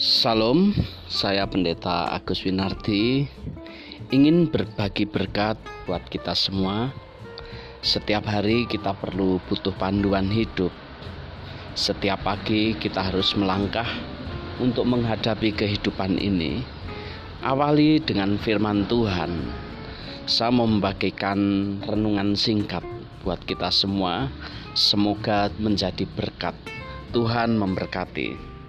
Salam, saya Pendeta Agus Winardi. Ingin berbagi berkat buat kita semua. Setiap hari kita perlu butuh panduan hidup. Setiap pagi kita harus melangkah untuk menghadapi kehidupan ini. Awali dengan firman Tuhan. Saya membagikan renungan singkat buat kita semua. Semoga menjadi berkat. Tuhan memberkati.